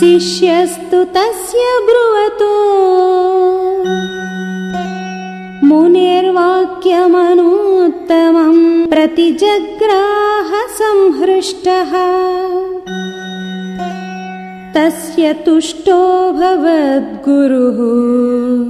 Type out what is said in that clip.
शिष्यस्तु तस्य ब्रुवतो। मुनिर्वाक्यमनूत्तमम् प्रतिजग्राह संहृष्टः। तस्य तुष्टो भवद्गुरुः।